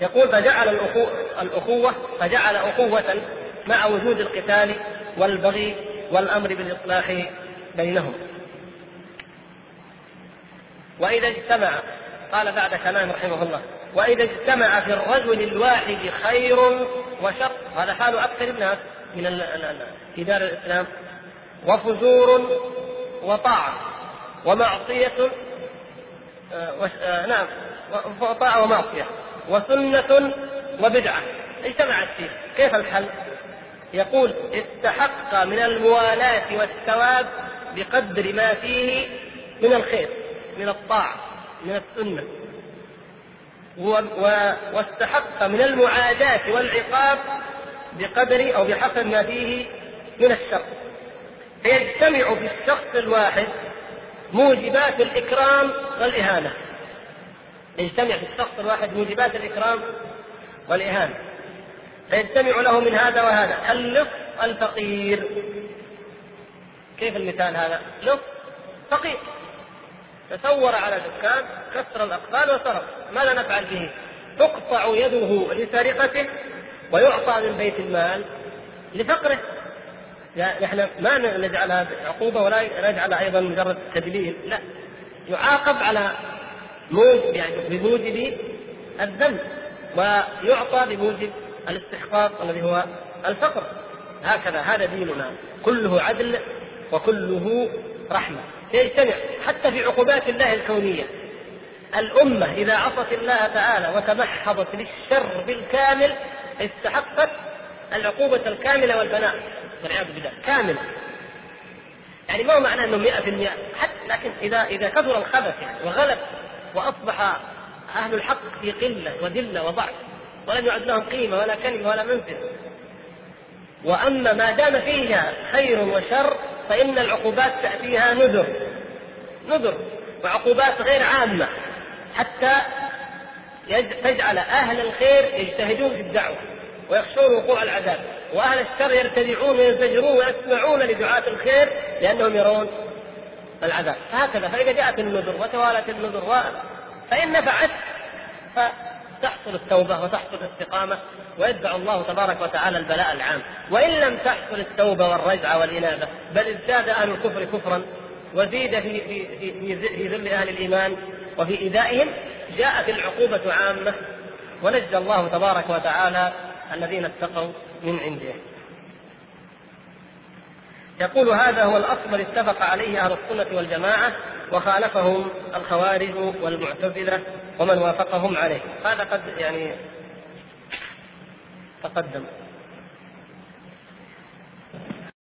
يقول فجعل الأخوة, الأخوة فجعل أخوة مع وجود القتال والبغي والأمر بالإصلاح بينهم. وإذا اجتمع قال بعد كلام رحمه الله وإذا اجتمع في الرجل الواحد خير وشر. هذا حال أكثر الناس من في دار الإسلام. وفجور وطاعة ومعصية آه، آه، نعم. وطاعة ومعصية وسنة وبدعة. اجتمعت فيه. كيف الحل؟ يقول استحق من الموالاة والثواب بقدر ما فيه من الخير من الطاعة من السنة. واستحق من المعاداة والعقاب بقدر أو بحسب ما فيه من الشر. فيجتمع في الشخص الواحد موجبات الإكرام والإهانة. يجتمع في الشخص الواحد موجبات الإكرام والإهانة. فيجتمع له من هذا وهذا. اللص الفقير. كيف المثال هذا؟ لص فقير. تسور على دكان كسر الأقفال وسرق ماذا نفعل به؟ تقطع يده لسرقته ويعطى من بيت المال لفقره. نحن ما نجعلها عقوبة ولا نجعلها أيضا مجرد تدليل. لا. يعاقب على موجب يعني بموجب الذنب ويعطى بموجب الاستحقاق الذي هو الفقر. هكذا هذا ديننا. كله عدل وكله رحمة. يجتمع حتى في عقوبات الله الكونية. الأمة إذا عصت الله تعالى وتمحضت للشر بالكامل استحقت العقوبة الكاملة والبناء والعياذ بالله كاملة. يعني ما هو معناه إنه 100% حتى لكن اذا إذا كثر الخبث يعني وغلب وأصبح أهل الحق في قلة ودله وضعف ولم يعد لهم قيمة ولا كلمة ولا منفذ وأما ما دام فيها خير وشر فإن العقوبات تأتيها نذر نذر وعقوبات غير عامة حتى تجعل أهل الخير يجتهدون في الدعوة ويخشون وقوع العذاب وأهل الشر يرتدعون وينزجرون ويسمعون لدعاة الخير لأنهم يرون العذاب. فهكذا فإذا جاءت النذر وتوالت النذر و... فإن نفعت فتحصل التوبة وتحصل الاستقامة ويدفع الله تبارك وتعالى البلاء العام. وإن لم تحصل التوبة والرجعة والإنابة بل ازداد أهل الكفر كفرا وزيد في في في, في ذل أهل الإيمان وفي إيذائهم جاءت العقوبة عامة ونجى الله تبارك وتعالى الذين اتقوا من عنده. يقول هذا هو الأصل الذي اتفق عليه أهل السنة والجماعة وخالفهم الخوارج والمعتزلة ومن وافقهم عليه. هذا قد يعني تقدم.